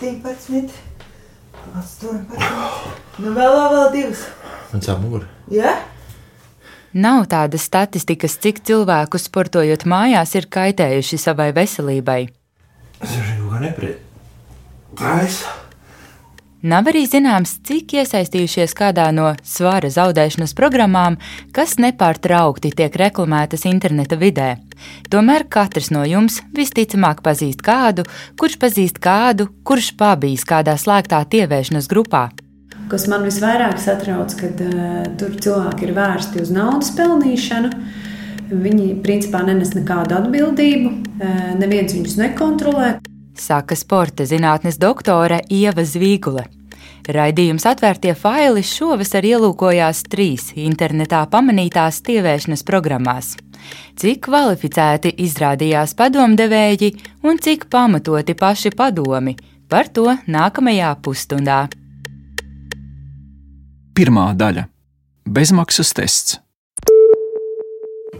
17, 18. Nu, vēl, vēl, vēl divas. Man sāp mugura. Ja? Nav tādas statistikas, cik cilvēku sportojot mājās ir kaitējuši savai veselībai. Es jau kaut kā nepriet. Taisa. Nav arī zināms, cik iesaistījušies kādā no svara zaudēšanas programmām, kas nepārtraukti tiek reklamētas interneta vidē. Tomēr katrs no jums visticamāk pazīst kādu, kurš pazīst kādu, kurš pabijis kādā slēgtā tievēršanas grupā. Kas man visvairāk satrauc, kad uh, tur cilvēki ir vērsti uz naudas pelnīšanu. Viņi principā nenes nekādu atbildību, uh, neviens viņus nekontrolē. Saka sporta zinātnes doktore Ieva Zvīgule. Raidījums atvērtie faili šovasar ielūkojās trīs internetā pamanītās tievēršanas programmās. Cik kvalificēti izrādījās padomdevēji un cik pamatoti paši padomi - par to nākamajā pusstundā. Pirmā daļa - bezmaksas tests.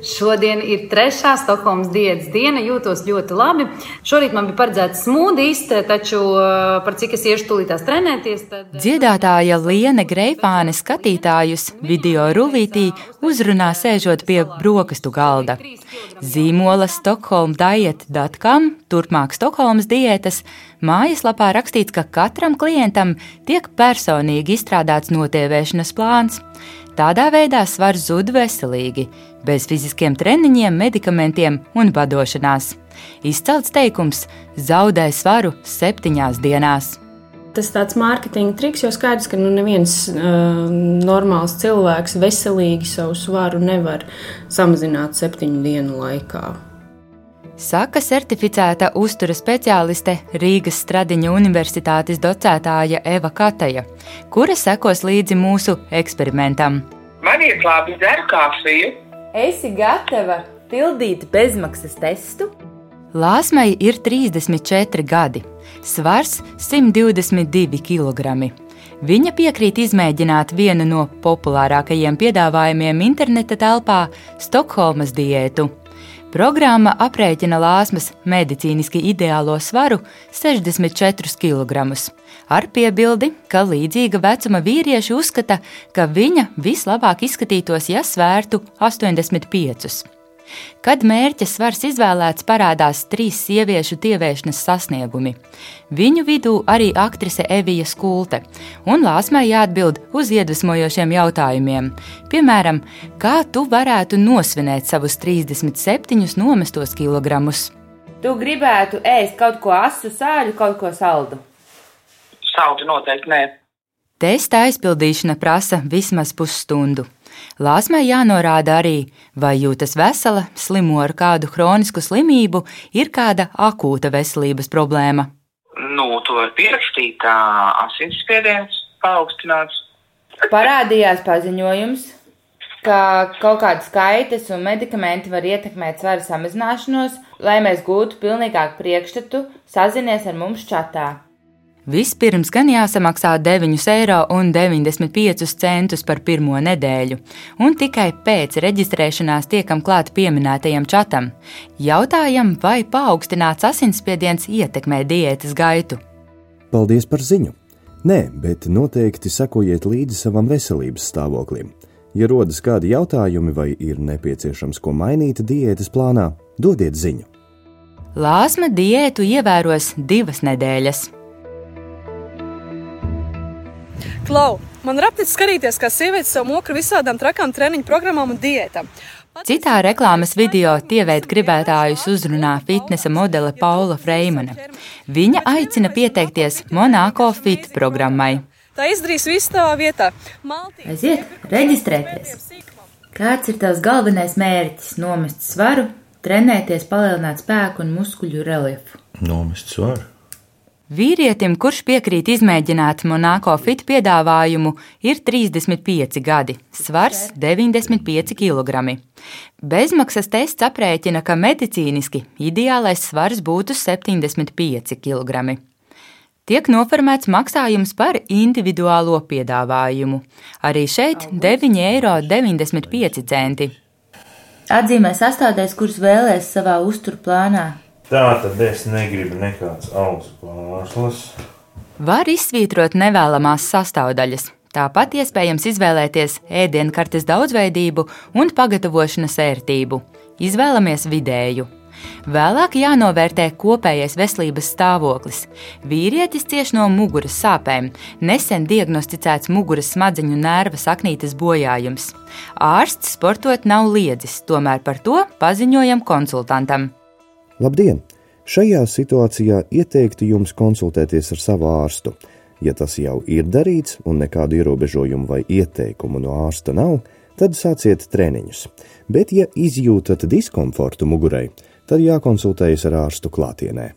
Šodien ir trešā Stokholmas dienas diena. Jūtos ļoti labi. Šorīt man bija paredzēts smūdijs, taču uh, par cik es iešu tūlītās trenēties. Tad... Dziedātāja Liene Greifāne skatītājus video rullītī uzrunā sēžot pie brokastu galda. Zīmola stokholmdiet.com, turpmāk Stokholmas diētas, mājaslapā rakstīts, ka katram klientam tiek personīgi izstrādāts notēvēšanas plāns. Tādā veidā svars zud veselīgi, bez fiziskiem treniņiem, medikamentiem un vadošanās. Izcelts teikums - zaudē svaru septiņās dienās. Tas tāds mārketinga triks, jo skaidrs, ka nu, neviens uh, normāls cilvēks veselīgi savu svaru nevar samazināt septiņu dienu laikā. Saka certificēta uztura speciāliste Rīgas Stradiņa Universitātes docētāja Eva Kataja, kura sekos līdzi mūsu eksperimentam. Man ir labi dzeru kafiju. Esi gatava pildīt bezmaksas testu? Lāsmai ir 34 gadi, svars 122 kg. Viņa piekrīt izmēģināt vienu no populārākajiem piedāvājumiem interneta telpā - Stokholmas diētu. Programma aprēķina lāsmas medicīniski ideālo svaru 64 kg. Ar piebildi, ka līdzīga vecuma vīrieši uzskata, ka viņa vislabāk izskatītos, ja svērtu 85. Kad mērķa svars izvēlēts, parādās trīs sieviešu tievēršanas sasniegumi. Viņu vidū arī aktrise Evija Skulte, un Lāsmai jāatbild uz iedvesmojošiem jautājumiem. Piemēram, kā tu varētu nosvinēt savus 37 nomestos kilogramus? Tu gribētu ēst kaut ko asu, sāļu, kaut ko saldu. Saldu noteikti nē. Testa aizpildīšana prasa vismaz pusstundu. Lāsmai jānorāda arī, vai jūtas vesela, slimo ar kādu hronisku slimību, ir kāda akūta veselības problēma. Nu, to var pierakstīt, kā asinsspiediens paaugstināts. Parādījās paziņojums, ka kaut kādas skaitas un medikamenti var ietekmēt svara samazināšanos, lai mēs gūtu pilnīgāku priekšstatu, sazinies ar mums čatā. Vispirms gan jāsamaksā 9,95 eiro par pirmo nedēļu, un tikai pēc reģistrēšanās tiekam klāt pieminētajam čatam. Jautājam, vai paaugstināts asinsspiediens ietekmē diētas gaitu. Paldies par ziņu! Nē, bet noteikti sekojiet līdzi savam veselības stāvoklim. Ja rodas kādi jautājumi vai ir nepieciešams ko mainīt diētas plānā, dodiet ziņu. Lāsma diētu ievēros divas nedēļas. Klau, man ir apnicis skatīties, kā sieviete sev mokra visādām trakām treniņu programmām un diētām. Citā reklāmas video tievēt gribētājus uzrunā fitnesa modele Paula Freimana. Viņa aicina pieteikties Monako Fit programmai. Tā izdarīs visu tavā vietā. Maltī... Aiziet, reģistrēties! Kāds ir tavs galvenais mērķis? Nomest svaru, trenēties, palielināt spēku un muskuļu reliefu. Nomest svaru. Vīrietim, kurš piekrīt izmēģināt Monako fit piedāvājumu, ir 35 gadi, svars 95 kg. Bezmaksas tests aprēķina, ka medicīniski ideālais svars būtu 75 kg. Tiek noformēts maksājums par individuālo piedāvājumu. Arī šeit 9,95 eiro. Atzīmē sastāvdaļas, kuras vēlēs savā uzturplānā Tā tad es negribu nekāds augsts pārslas. Var izsvītrot nevēlamās sastāvdaļas. Tāpat iespējams izvēlēties ēdienkartes daudzveidību un pagatavošanas ērtību. Izvēlamies vidēju. Vēlāk jānovērtē kopējais veselības stāvoklis. Vīrietis cieš no muguras sāpēm, nesen diagnosticēts muguras smadzeņu nerva saknītes bojājums. Ārsts sportot nav liedzis, tomēr par to paziņojam konsultantam. Labdien! Šajā situācijā ieteiktu jums konsultēties ar savu ārstu. Ja tas jau ir darīts un nekādu ierobežojumu vai ieteikumu no ārsta nav, tad sāciet treniņus. Bet, ja izjūtat diskomfortu mugurei, tad jākonsultējas ar ārstu klātienē.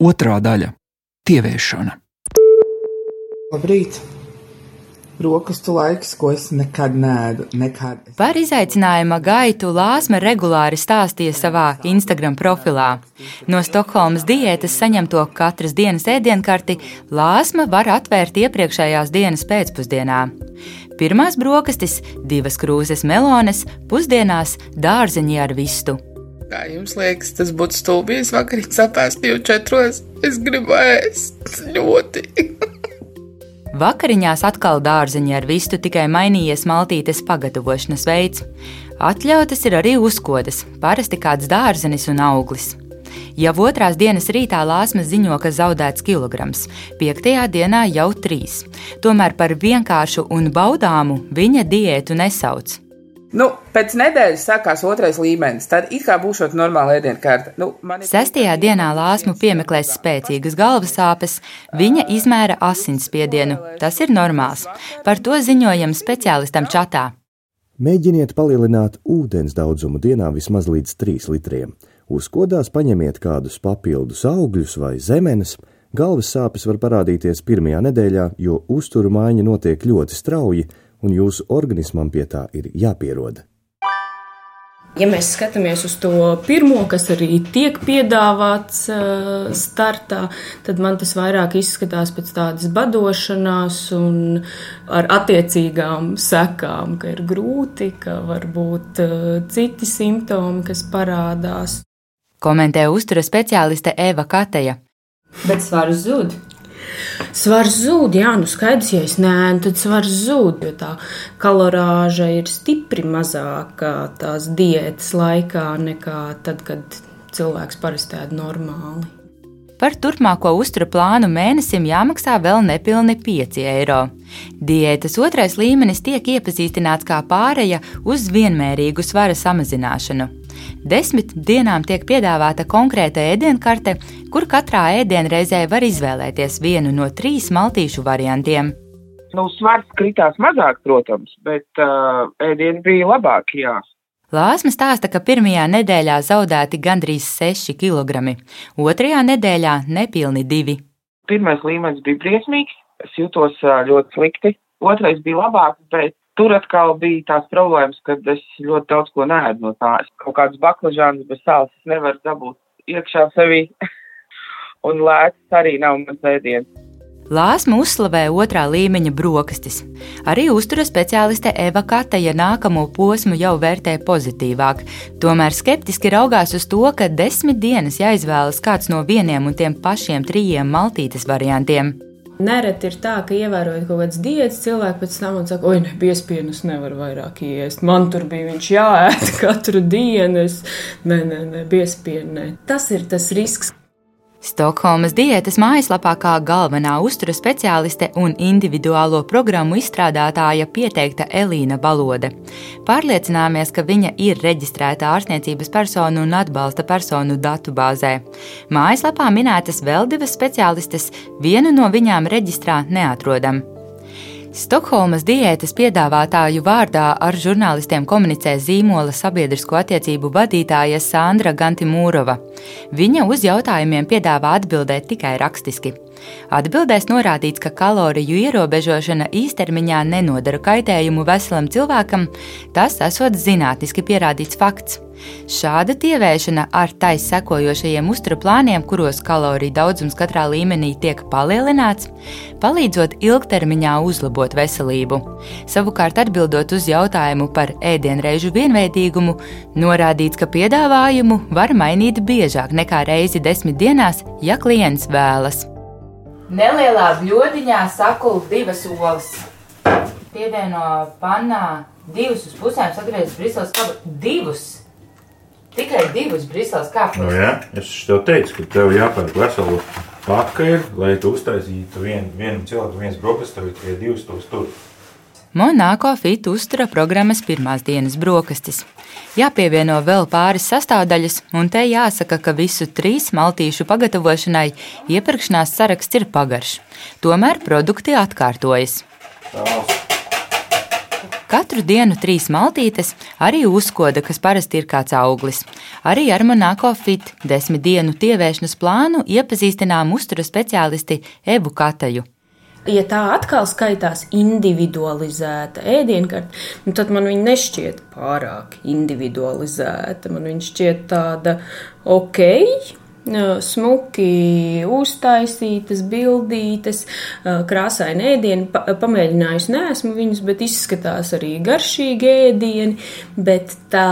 Otrā daļa - tieviešana. Labrīt! Brokastu laiks, ko es nekad nēdu. Nekad. Par izaicinājuma gaitu Lāsma regulāri stāstīja savā Instagram profilā. No Stokholmas diētas saņemto katras dienas ēdienkarti Lāsma var atvērt iepriekšējās dienas pēcpusdienā. Pirmās brokastis, divas krūzes melones, pusdienās dārzeņi ar vistu. Kā jums liekas, tas būtu stulbi, ja vakarā sapēs jau četros? Es gribu ēst ļoti. Vakariņās atkal dārzeņi ar vistu, tikai mainījies maltītes pagatavošanas veids. Atļautas ir arī uzkodas, parasti kāds dārzenis un auglis. Jau otrās dienas rītā Lāsma ziņo, ka zaudēts kilograms, piektajā dienā jau trīs. Tomēr par vienkāršu un baudāmu viņa diētu nesauc. Nu, pēc nedēļas sākās otrais līmenis. Tad it kā būšot normāla ēdienkārta. Nu, man... Sestajā dienā Lāsmu piemeklēs spēcīgas galvas sāpes, viņa izmēra asinsspiedienu. Tas ir normāls. Par to ziņojam speciālistam čatā. Mēģiniet palielināt ūdens daudzumu dienā vismaz līdz 3 litriem. Uzkodās paņemiet kādus papildus augļus vai zemenes. Galvas sāpes var parādīties pirmajā nedēļā, jo uzturu maiņa notiek ļoti strauji, un jūsu organismam pie tā ir jāpierod. Ja mēs skatāmies uz to pirmo, kas arī tiek piedāvāts startā, tad man tas vairāk izskatās pēc tādas badošanās un ar attiecīgām sekām, ka ir grūti, ka var būt citi simptomi, kas parādās. Komentē uztura speciāliste Eva Kateja. Bet svars zūd. Svars zūd, jā, nu skaidrs, ja es nē, tad svars zūd, jo tā kalorāža ir stipri mazāka tās diētas laikā nekā tad, kad cilvēks parasti ēd normāli. Par turpmāko uztura plānu mēnesim jāmaksā vēl nepilni 5 eiro. Diētas otrais līmenis tiek iepazīstināts kā pāreja uz vienmērīgu svara samazināšanu. Desmit dienām tiek piedāvāta konkrēta ēdienkarte, kur katrā ēdienreizē var izvēlēties vienu no trīs maltīšu variantiem. Nu, svars kritās mazāk, protams, bet uh, ēdieni bija labāki, jā. Lāsma stāsta, ka pirmajā nedēļā zaudēti gandrīz 6 kg, otrajā nedēļā nepilni 2. Pirmais līmenis bija briesmīgs, es jutos ļoti slikti. Otrais bija labāks, bet Tur atkal bija tās problēmas, kad es ļoti daudz ko nēdu no tā. Es kaut kādus baklažānus bez sāls nevaru dabūt iekšā sevī, un lēts arī nav mans ēdiens. Lāsma uzslavē otrā līmeņa brokastis. Arī uztura speciāliste Eva Kataja nākamo posmu jau vērtē pozitīvāk. Tomēr skeptiski raugās uz to, ka desmit dienas jāizvēlas kāds no vieniem un tiem pašiem trijiem maltītes variantiem. Nereti ir tā, ka ievērojot kaut kādas diētas, cilvēki pēc tam saka, oi, ne, biespienus nevar vairāk iest. Man tur bija viņš jāēd katru dienu, es nē, nē, nē biespienu. Nē. Tas ir tas risks. Stokholmas diētas mājaslapā kā galvenā uztura speciāliste un individuālo programmu izstrādātāja pieteikta Elīna Balode. Pārliecināmies, ka viņa ir reģistrēta ārstniecības personu un atbalsta personu datu bāzē. Mājaslapā minētas vēl divas speciālistes, vienu no viņām reģistrā neatrodam. Stokholmas diētas piedāvātāju vārdā ar žurnālistiem komunicē zīmola sabiedrisko attiecību vadītāja Sandra Gantimūrova. Viņa uz jautājumiem piedāvā atbildēt tikai rakstiski. Atbildēs norādīts, ka kaloriju ierobežošana īstermiņā nenodara kaitējumu veselam cilvēkam, tas esot zinātniski pierādīts fakts. Šāda tievēšana ar taisa sekojošajiem uzturu plāniem, kuros kaloriju daudzums katrā līmenī tiek palielināts, palīdzot ilgtermiņā uzlabot veselību. Savukārt, atbildot uz jautājumu par ēdienreizu vienveidīgumu, norādīts, ka piedāvājumu var mainīt biežāk nekā reizi desmit dienās, ja klients vēlas. Nelielā bļodiņā sakula divas olas. Pievieno pannā divus uz pusēm, sagriezt Briseles kabu. Divus! Tikai divus Briseles kāpnes. Nu, jā, es tev teicu, ka tev jāpērk veselu pakaļ, lai tu uztaisītu vien, vienam cilvēkam viens brokastis, tev ir tikai divas tos tur. Monako fit uztura programmas pirmās dienas brokastis. Jāpievieno vēl pāris sastāvdaļas, un te jāsaka, ka visu trīs maltīšu pagatavošanai iepirkšanās saraksts ir pagaršs. Tomēr produkti atkārtojas. Katru dienu trīs maltītes, arī uzkoda, kas parasti ir kāds auglis. Arī ar Monako fit desmit dienu tievēšanas plānu iepazīstinām uztura speciālisti Ebu Kataju. Ja tā atkal skaitās individualizēta ēdienkarte, nu tad man viņa nešķiet pārāk individualizēta. Man viņa šķiet tāda ok, smuki uztaisītas, bildītas, krāsaini ēdieni. Pa, pamēģinājusi neesmu viņus, bet izskatās arī garšīgi ēdieni. Bet tā,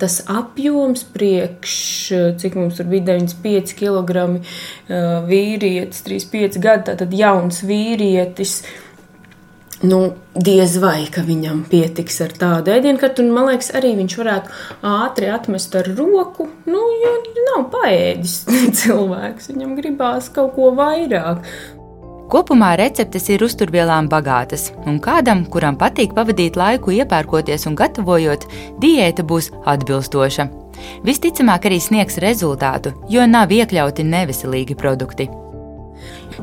tas apjoms priekš, cik mums tur bija 95 kg vīrietis, 35 gadi, tātad jauns vīrietis nu, diez vai viņam pietiks ar tādu ēdienkartu. Man liekas, arī viņš varētu ātri atmest ar roku, nu, jo nav paēdis cilvēks. Viņam gribās kaut ko vairāk. Kopumā receptes ir uzturvielām bagātas, un kādam, kuram patīk pavadīt laiku iepērkoties un gatavojot, diēta būs atbilstoša. Visticamāk, arī sniegs rezultātu, jo nav iekļauti neveselīgi produkti.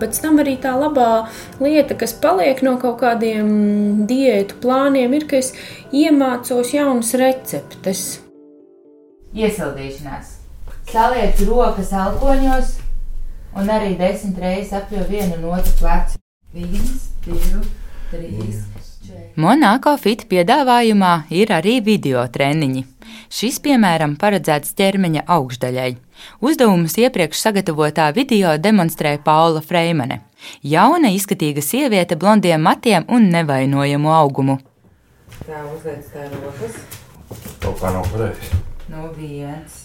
Pēc tam arī tā labā lieta, kas paliek no kaut kādiem diētu plāniem, ir, ka es iemācos jaunas receptes. Iesildīšanās. Saliec rokas alkoņos un arī desmit reizes apjo vienu un otru plecu. Viens, divi, trīs. Monako fit piedāvājumā ir arī video treniņi. Šis, piemēram, paredzēts ķermeņa augšdaļai. Uzdevumus iepriekš sagatavotā video demonstrē Paula Freimane. Jauna, izskatīga sieviete, blondiem matiem un nevainojamu augumu. Tā uzliek tā rokas. Kaut kā nav pareizi. No viens.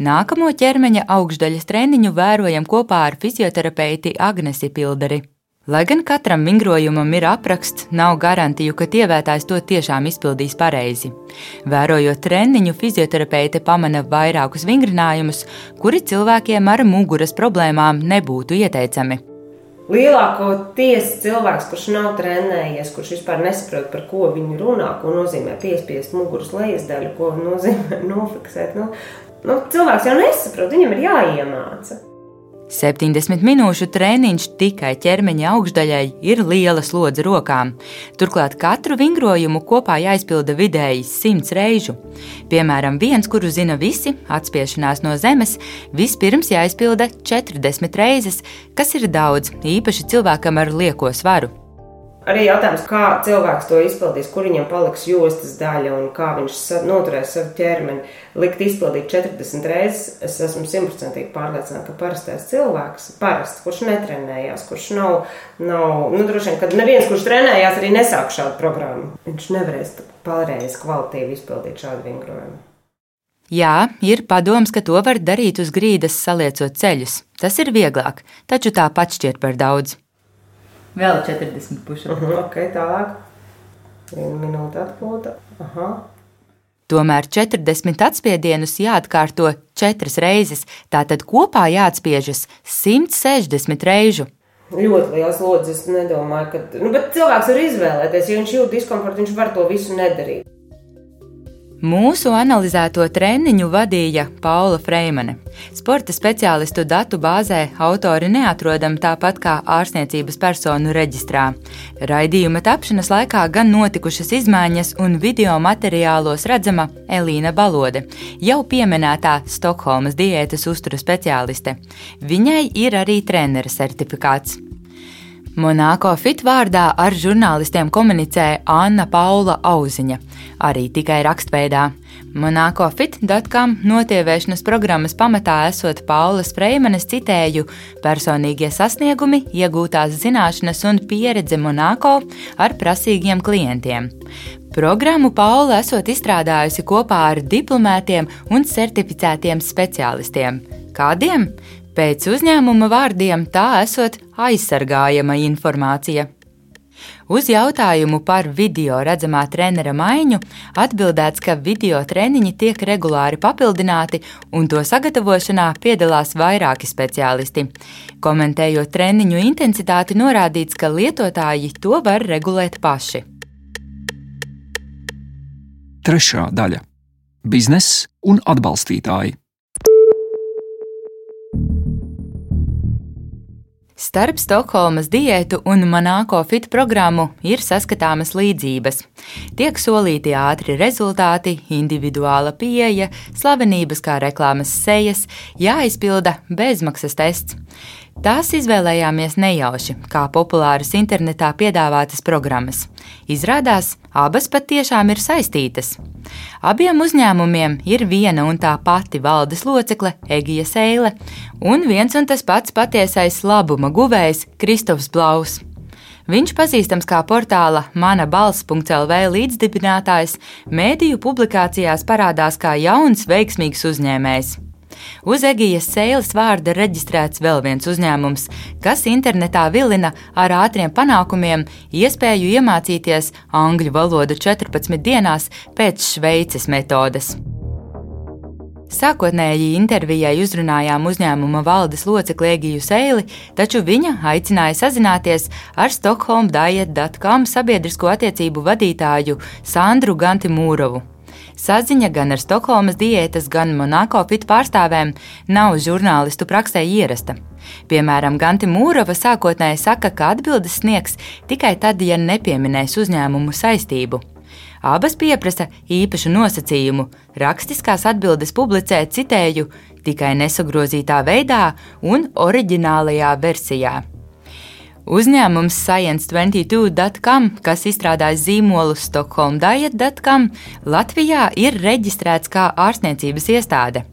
Nākamo ķermeņa augšdaļas treniņu vērojam kopā ar fizioterapeiti Agnesi Pilderi. Lai gan katram vingrojumam ir apraksts, nav garantiju, ka tievētājs to tiešām izpildīs pareizi. Vērojot treniņu, fizioterapeite pamana vairākus vingrinājumus, kuri cilvēkiem ar muguras problēmām nebūtu ieteicami. Lielākoties cilvēks, kurš nav trenējies, kurš vispār nesaprot, par ko viņi runā, ko nozīmē piespiest muguras lejas daļu, ko nozīmē nofiksēt. Nu, nu, cilvēks jau nesaprot, viņam ir jāiemāca. 70 minūšu treniņš tikai ķermeņa augšdaļai ir liela slodze rokām. Turklāt katru vingrojumu kopā jāizpilda vidēji 100 reižu. Piemēram, viens, kuru zina visi, atspiešanās no zemes, vispirms jāizpilda 40 reizes, kas ir daudz, īpaši cilvēkam ar lieko svaru. Arī jautājums, kā cilvēks to izpildīs, kur viņam paliks jostas daļa un kā viņš noturēs savu ķermeni. Likt izpildīt 40 reizes, es esmu simtprocentīgi pārliecināta, ka parastais cilvēks, parasts, kurš netrenējās, kurš nav, nav nu, droši vien, kad neviens, kurš trenējās, arī nesāk šādu programmu, viņš nevarēs pārējais kvalitīvi izpildīt šādu vingrojumu. Jā, ir padoms, ka to var darīt uz grīdas, saliecot ceļus. Tas ir vieglāk, taču tāpat šķiet par daudz. Vēl 40 pušu. Uh -huh, ok, tālāk. Vienu minūti atpūta. Aha. Tomēr 40 atspiedienus jāatkārto četras reizes, tātad kopā jāatspiežas 160 reižu. Ļoti liels lodziņš. Es nedomāju, ka. Nu, bet cilvēks var izvēlēties, ja viņš jūt diskomfortu, viņš var to visu nedarīt. Mūsu analizēto treniņu vadīja Paula Freimane. Sporta speciālistu datu bāzē autori neatrodam tāpat kā ārstniecības personu reģistrā. Raidījuma tapšanas laikā gan notikušas izmaiņas, un video materiālos redzama Elīna Balode, jau pieminētā Stokholmas diētas uztura speciāliste. Viņai ir arī trenera certifikāts. Monako fit vārdā ar žurnālistiem komunicē Anna Paula Auziņa, arī tikai rakstveidā. Monako fit.com notievēšanas programmas pamatā esot Paulas Freimanes citēju personīgie sasniegumi, iegūtās zināšanas un pieredze Monako ar prasīgiem klientiem. Programmu Paula esot izstrādājusi kopā ar diplomētiem un certificētiem speciālistiem. Kādiem? Pēc uzņēmuma vārdiem tā esot aizsargājama informācija. Uz jautājumu par video redzamā trenera maiņu atbildēts, ka video treniņi tiek regulāri papildināti un to sagatavošanā piedalās vairāki speciālisti. Komentējot treniņu intensitāti, norādīts, ka lietotāji to var regulēt paši. Trešā daļa - bizness un atbalstītāji. Starp Stokholmas diētu un Monako fit programmu ir saskatāmas līdzības. Tiek solīti ātri rezultāti, individuāla pieeja, slavenības kā reklāmas sejas, jāizpilda bezmaksas tests. Tās izvēlējāmies nejauši, kā populāras internetā piedāvātas programmas. Izrādās, abas patiešām ir saistītas. Abiem uzņēmumiem ir viena un tā pati valdes locekle, Egija Seile, un viens un tas pats patiesais labuma guvējs Kristofs Blaus. Viņš pazīstams kā portāla Mana balss.lv līdzdibinātājs, mēdīju publikācijās parādās kā jauns, veiksmīgs uzņēmējs. Uz Egijas sēles vārda reģistrēts vēl viens uzņēmums, kas internetā vilina ar ātriem panākumiem iespēju iemācīties angļu valodu 14 dienās pēc Šveices metodes. Sākotnēji intervijai uzrunājām uzņēmuma valdes locekli Egiju Seili, taču viņa aicināja sazināties ar Stokholm.com sabiedrisko attiecību vadītāju Sandru Ganti Mūrovu. Saziņa gan ar Stokholmas diētas, gan Monako fit pārstāvēm nav žurnālistu praksē ierasta. Piemēram, Ganti Mūrova sākotnēji saka, ka atbildes sniegs tikai tad, ja nepieminēs uzņēmumu saistību. Abas pieprasa īpašu nosacījumu. Rakstiskās atbildes publicē citēju tikai nesagrozītā veidā un oriģinālajā versijā. Uzņēmums Science22.com, kas izstrādājis zīmolu Stokholmdiet.com, Latvijā ir reģistrēts kā ārstniecības iestāde.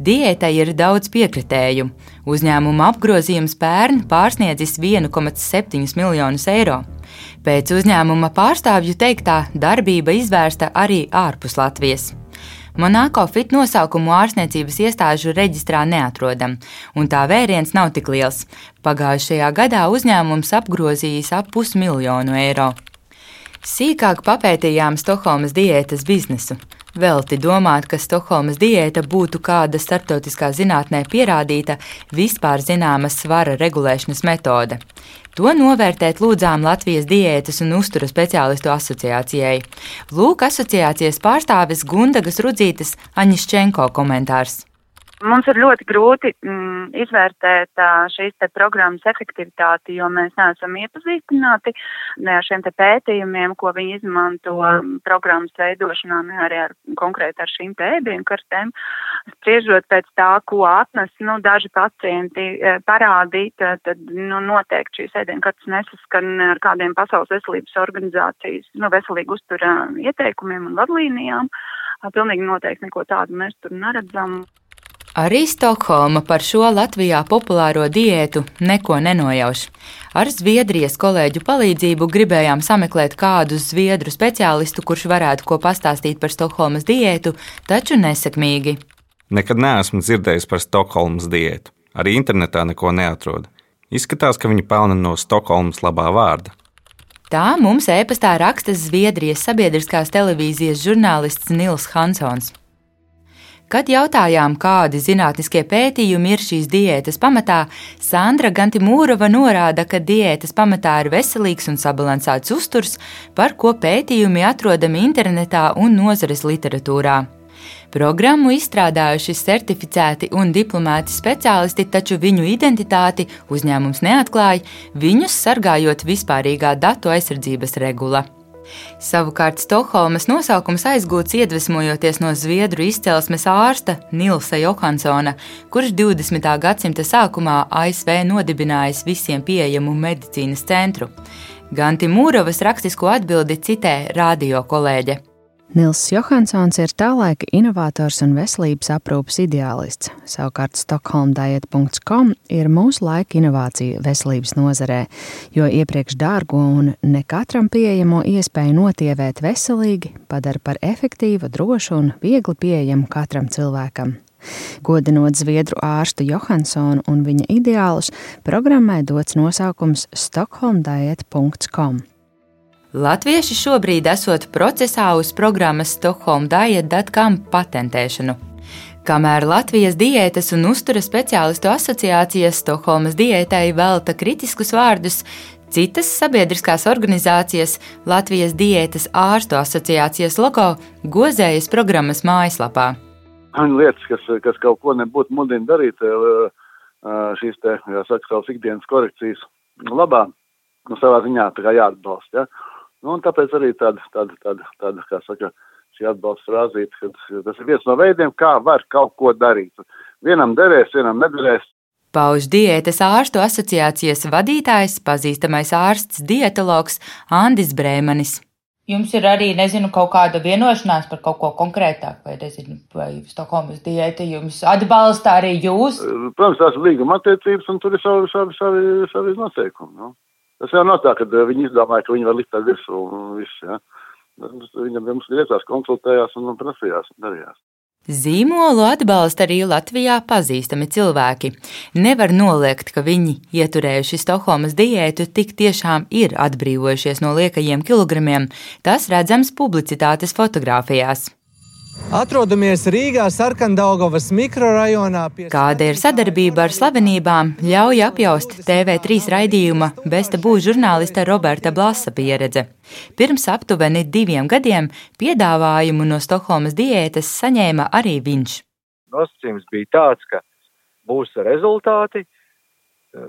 Diētai ir daudz piekritēju. Uzņēmuma apgrozījums pērn pārsniedzis 1,7 miljonus eiro. Pēc uzņēmuma pārstāvju teiktā darbība izvērsta arī ārpus Latvijas. Monako fit nosaukumu ārstniecības iestāžu reģistrā neatrodam, un tā vēriens nav tik liels. Pagājušajā gadā uzņēmums apgrozījis ap pusmiljonu eiro. Sīkāk papētījām Stokholmas diētas biznesu. Velti domāt, ka Stokholmas diēta būtu kāda starptautiskā zinātnē pierādīta, vispār zināma svara regulēšanas metode. To novērtēt lūdzām Latvijas diētas un uztura speciālistu asociācijai. Lūk, asociācijas pārstāvis Gundagas Rudzītes Aņišķenko komentārs. Mums ir ļoti grūti mm, izvērtēt šīs programmas efektivitāti, jo mēs neesam iepazīstināti ne ar šiem pētījumiem, ko viņi izmanto programmas veidošanā, ne arī ar konkrēti ar šīm te ēdienkartēm. Spriežot pēc tā, ko atnes, nu, daži pacienti parādīt, tad, nu, noteikti šīs ēdienkartes nesaskan ar kādiem Pasaules veselības organizācijas, nu, veselīgu uztura ieteikumiem un vadlīnijām. Pilnīgi noteikti neko tādu mēs tur neredzam. Arī Stokholma par šo Latvijā populāro diētu neko nenojauš. Ar Zviedrijas kolēģu palīdzību gribējām sameklēt kādu zviedru speciālistu, kurš varētu ko pastāstīt par Stokholmas diētu, taču nesekmīgi. Nekad neesmu dzirdējis par Stokholmas diētu. Arī internetā neko neatrodu. Izskatās, ka viņi pelna no Stokholmas labā vārda. Tā mums e-pastā raksta Zviedrijas sabiedriskās televīzijas žurnālists Nils Hansons. Kad jautājām, kādi zinātniskie pētījumi ir šīs diētas pamatā, Sandra Gantimūrova norāda, ka diētas pamatā ir veselīgs un sabalansēts uzturs, par ko pētījumi atrodami internetā un nozares literatūrā. Programmu izstrādājuši certificēti un diplomēti speciālisti, taču viņu identitāti uzņēmums neatklāja, viņus sargājot vispārīgā datu aizsardzības regula. Savukārt Stokholmas nosaukums aizgūts iedvesmojoties no zviedru izcelsmes ārsta Nilsa Johansona, kurš 20. gadsimta sākumā ASV nodibinājis visiem pieejamu medicīnas centru. Ganti Mūrovas rakstisko atbildi citē radio kolēģe. Nils Johansons ir tā laika inovators un veselības aprūpas ideālists. Savukārt Stokholmdiet.com ir mūsu laika inovācija veselības nozarē, jo iepriekš dārgo un ne katram pieejamo iespēju notievēt veselīgi padara par efektīvu, drošu un viegli pieejamu katram cilvēkam. Godinot zviedru ārstu Johansonu un viņa ideālus, programmai dots nosaukums Stokholmdiet.com. Latvieši šobrīd esot procesā uz programmas Stokholm Diet.com patentēšanu. Kamēr Latvijas diētas un uztura speciālistu asociācijas Stokholmas diētai velta kritiskus vārdus, citas sabiedriskās organizācijas Latvijas diētas ārstu asociācijas logo gozējas programmas mājaslapā. Lietas, kas, kas kaut ko nebūtu mudina darīt, šīs te, jāsaka, savas ikdienas korekcijas labā, nu, savā ziņā jāatbalsta. Ja? Nu, un tāpēc arī tāda, tāda, tāda, tāda kā saka, šī atbalsta frāzīte, ka tas ir viens no veidiem, kā var kaut ko darīt. Vienam derēs, vienam nederēs. Pauž diētas ārstu asociācijas vadītājs, pazīstamais ārsts dietologs Andis Brēmanis. Jums ir arī, nezinu, kaut kāda vienošanās par kaut ko konkrētāku, vai, nezinu, vai Stokholmas diēta jums atbalsta arī jūs? Protams, tās ir līguma attiecības, un tur ir savi, savi, savi, savi noteikumi. No? Tas jau nav tā, ka eh, viņi izdomāja, ka viņi var likt tā virsū un viss, ja. Viņam mums griezās, konsultējās un prasījās un darījās. Zīmolu atbalsta arī Latvijā pazīstami cilvēki. Nevar noliegt, ka viņi, ieturējuši Stokholmas diētu, tik tiešām ir atbrīvojušies no liekajiem kilogramiem. Tas redzams publicitātes fotografijās. Atrodamies Rīgā, Sarkandaugovas mikrorajonā. Pie... Kāda ir sadarbība ar slavenībām, ļauj apjaust TV3 raidījuma Besta būs žurnālista Roberta Blasa pieredze. Pirms aptuveni diviem gadiem piedāvājumu no Stokholmas diētas saņēma arī viņš. Nosacījums bija tāds, ka būs rezultāti,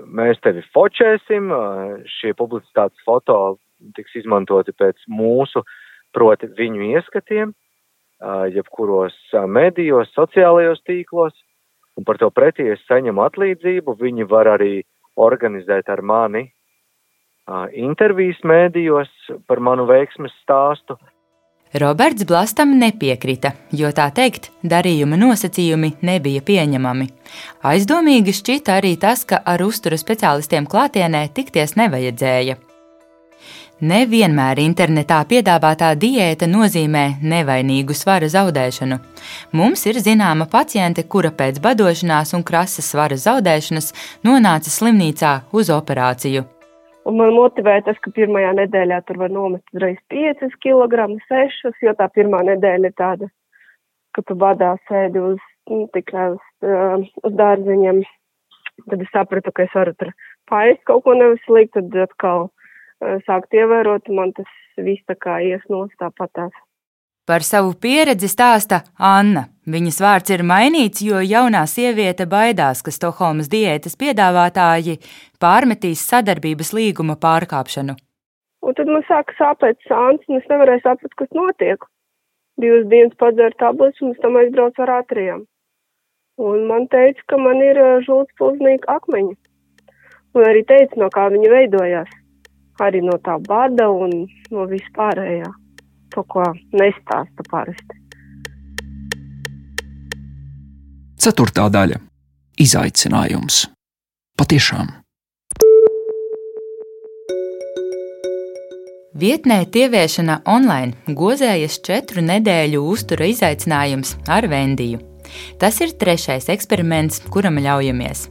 mēs tevi fočēsim, šie publicitātes foto tiks izmantoti pēc mūsu, proti viņu ieskatiem jebkuros medijos, sociālajos tīklos, un par to pretī es saņemu atlīdzību. Viņi var arī organizēt ar mani intervijas mēdījos par manu veiksmes stāstu. Roberts Blastam nepiekrita, jo tā teikt, darījuma nosacījumi nebija pieņemami. Aizdomīgi šķita arī tas, ka ar uztura speciālistiem klātienē tikties nevajadzēja. Nevienmēr internetā piedāvātā diēta nozīmē nevainīgu svara zaudēšanu. Mums ir zināma paciente, kura pēc badošanās un krasas svara zaudēšanas nonāca slimnīcā uz operāciju. Un man motivēja tas, ka pirmajā nedēļā tur var nomest uzreiz 5 kg, 6 jo tā pirmā nedēļa ir tāda, ka tu badā sēdi uz, nu, tikai uz, uh, uz dārziņiem. Tad es sapratu, ka es varu tur paēst kaut ko neveselīgu, tad atkal sākt ievērot, man tas viss tā kā iesnos tāpatās. Par savu pieredzi stāsta Anna. Viņas vārds ir mainīts, jo jaunā sieviete baidās, ka Stokholmas diētas piedāvātāji pārmetīs sadarbības līguma pārkāpšanu. Un tad man sāka sāpēt sāns, un es nevarēju saprast, kas notiek. Divas dienas padzēru tabletes, un pēc tam aizbraucu ar ātrijām. Un man teica, ka man ir eh, žults pulznīga akmeņi. Un arī teica, no kā viņi veidojās arī no tā bada un no vispārējā, to, ko nestāsta parasti. Ceturtā daļa - izaicinājums. Patiešām. Vietnē tieviešana online gozējas četru nedēļu uztura izaicinājums ar Vendiju. Tas ir trešais eksperiments, kuram ļaujamies.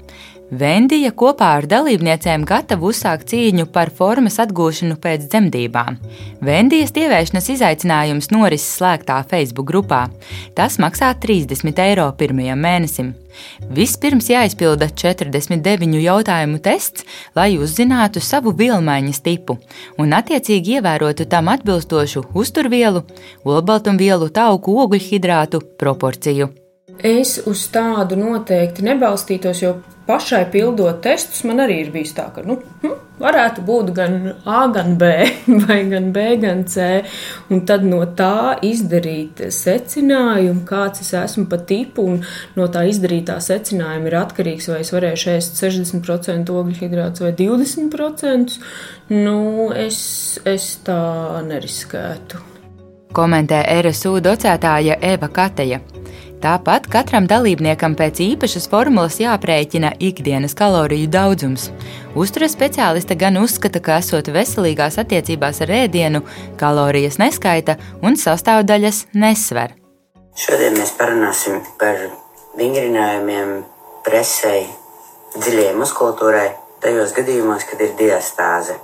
Vendija kopā ar dalībniecēm gatava uzsākt cīņu par formas atgūšanu pēc dzemdībām. Vendijas tievēršanas izaicinājums norises slēgtā Facebook grupā. Tas maksā 30 eiro pirmajam mēnesim. Vispirms jāizpilda 49 jautājumu tests, lai uzzinātu savu vielmaiņas tipu un attiecīgi ievērotu tam atbilstošu uzturvielu, olbaltumvielu, tauku ogļhidrātu proporciju. Es uz tādu noteikti nebalstītos, jo pašai pildot testus, man arī ir bijis tā, ka nu, hm, varētu būt gan A, gan B, vai gan B, gan C. Un tad no tā izdarīt secinājumu, kāds es esmu pa tipu, un no tā izdarītā secinājuma ir atkarīgs, vai es varēšu ēst 60% ogļu hidrātus vai 20%. Nu, es, es tā neriskētu. Komentē RSU docētāja Eva Kateja. Tāpat katram dalībniekam pēc īpašas formulas jāprēķina ikdienas kaloriju daudzums. Uzturas speciāliste gan uzskata, ka esot veselīgās attiecībās ar ēdienu, kalorijas neskaita un sastāvdaļas nesver. Šodien mēs parunāsim par vingrinājumiem presei, dziļajai muskultūrai, tajos gadījumos, kad ir diastāze.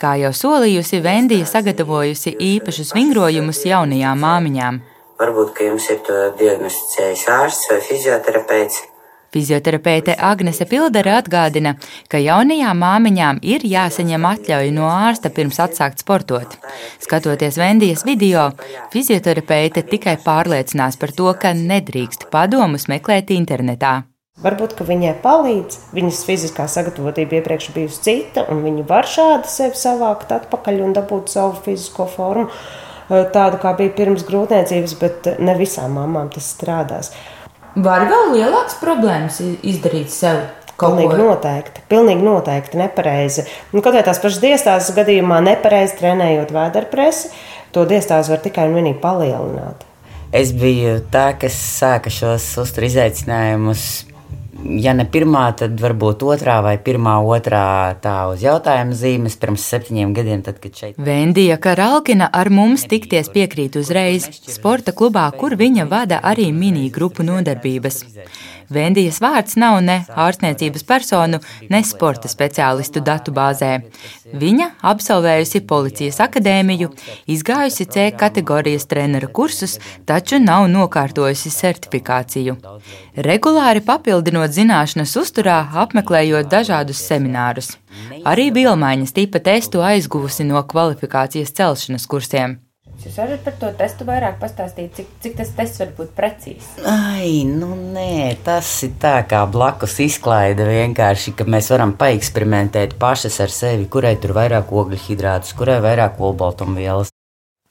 Kā jau solījusi, Vendija sagatavojusi īpašus vingrojumus jaunajām māmiņām. Varbūt, ka jums ir to diagnosticējis ārsts vai fizioterapeits. Fizioterapeite Agnese Pildere atgādina, ka jaunajām māmiņām ir jāsaņem atļauja no ārsta pirms atsākt sportot. Skatoties Vendijas video, fizioterapeite tikai pārliecinās par to, ka nedrīkst padomus meklēt internetā. Varbūt, ka viņai palīdz, viņas fiziskā sagatavotība iepriekš bijusi cita, un viņa var šādi sevi savākt atpakaļ un dabūt savu fizisko formu. Eh, tādu, kā bija pirms grūtniecības, bet eh, ne visām mamām tas strādās. Var vēl lielākas problēmas izdarīt sev? Pilnīgi noteikti. Pilnīgi noteikti nepareizi. Nu, kaut vai tās pašas diestāzes gadījumā, nepareizi trenējot vēderpresi, to diestāzi var tikai un vienīgi palielināt. Es biju tā, kas sāka šos uzturu izaicinājumus ja ne pirmā, tad varbūt otrā vai pirmā, otrā tā uz jautājuma zīmes pirms septiņiem gadiem, tad, kad šeit. Vendija Karalkina ar mums tikties piekrīt uzreiz sporta klubā, kur viņa vada arī mini grupu nodarbības. Vendijas vārds nav ne ārstniecības personu, ne sporta speciālistu datubāzē. Viņa absolvējusi policijas akadēmiju, izgājusi C kategorijas trenera kursus, taču nav nokārtojusi certifikāciju. Regulāri papildinot zināšanas uzturā, apmeklējot dažādus seminārus. Arī bilmaiņas tipa testu aizguvusi no kvalifikācijas celšanas kursiem. Jūs varat par to testu vairāk pastāstīt, cik, cik tas tests var būt precīzs? Ai, nu nē, tas ir tā kā blakus izklaide vienkārši, ka mēs varam paeksperimentēt pašas ar sevi, kurai tur vairāk ogļu hidrātus, kurai vairāk olbaltumvielas.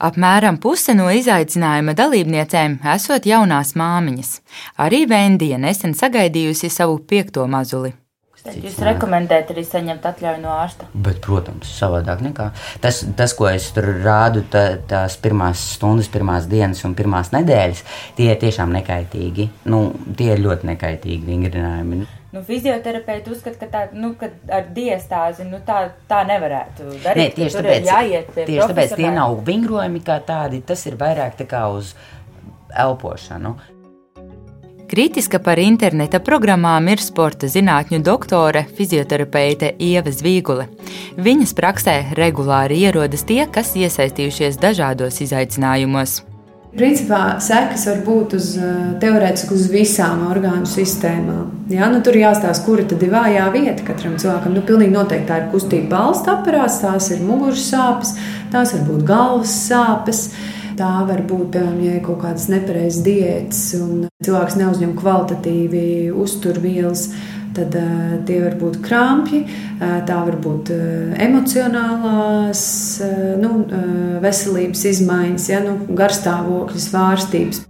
Apmēram puse no izaicinājuma dalībniecēm esot jaunās māmiņas. Arī Vendija nesen sagaidījusi savu piekto mazuli. Jūs rekomendējat arī saņemt atļauju no ārsta? Bet, protams, savādāk nekā. Tas, tas ko es tur rādu, tā, tās pirmās stundas, pirmās dienas un pirmās nedēļas, tie ir tiešām nekaitīgi. Nu, tie ir ļoti nekaitīgi vingrinājumi. Nu, fizioterapeiti uzskata, ka, tā, nu, ka ar diestāzi nu, tā, tā nevarētu darīt. Nē, tieši tāpēc, tieši tāpēc tie nav vingrojumi kā tādi, tas ir vairāk tā kā uz elpošanu. Kritiska par interneta programmām ir sporta zinātņu doktore, fizioterapeite Ieva Zvīgule. Viņas praksē regulāri ierodas tie, kas iesaistījušies dažādos izaicinājumos. Principā sekas var būt uz, eh, teorētiski uz visām orgānu sistēmām. Ja? Nu, tur jāstāsta, kura tad ir vājā vieta katram cilvēkam. Nu, pilnīgi noteikti tā ir kustība balsta aparāts, tās ir muguras sāpes, tās var būt galvas sāpes. Tā var būt, piemēram, ja ir kaut kādas nepareizas diētas un cilvēks neuzņem kvalitatīvi uzturvielas. Tad uh, tie var būt krāpji, uh, tā var būt uh, emocionālās, uh, nu, uh, veselības izmaiņas, ja, nu, garstāvokļa svārstības.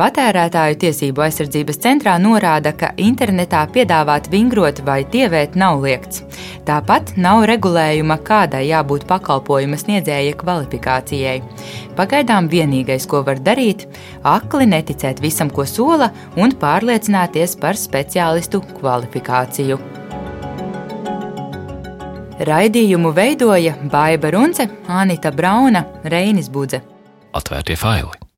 Patērētāju tiesību aizsardzības centrā norāda, ka internetā piedāvāt vingrot vai tievēt nav liegts. Tāpat nav regulējuma, kādai jābūt pakalpojuma sniedzēja kvalifikācijai. Pagaidām vienīgais, ko var darīt, akli neticēt visam, ko sola, un pārliecināties par speciālistu kvalifikāciju. Raidījumu veidoja Baiva Runce, Anita Brauna, Reinis Budze. Atvērtie faili!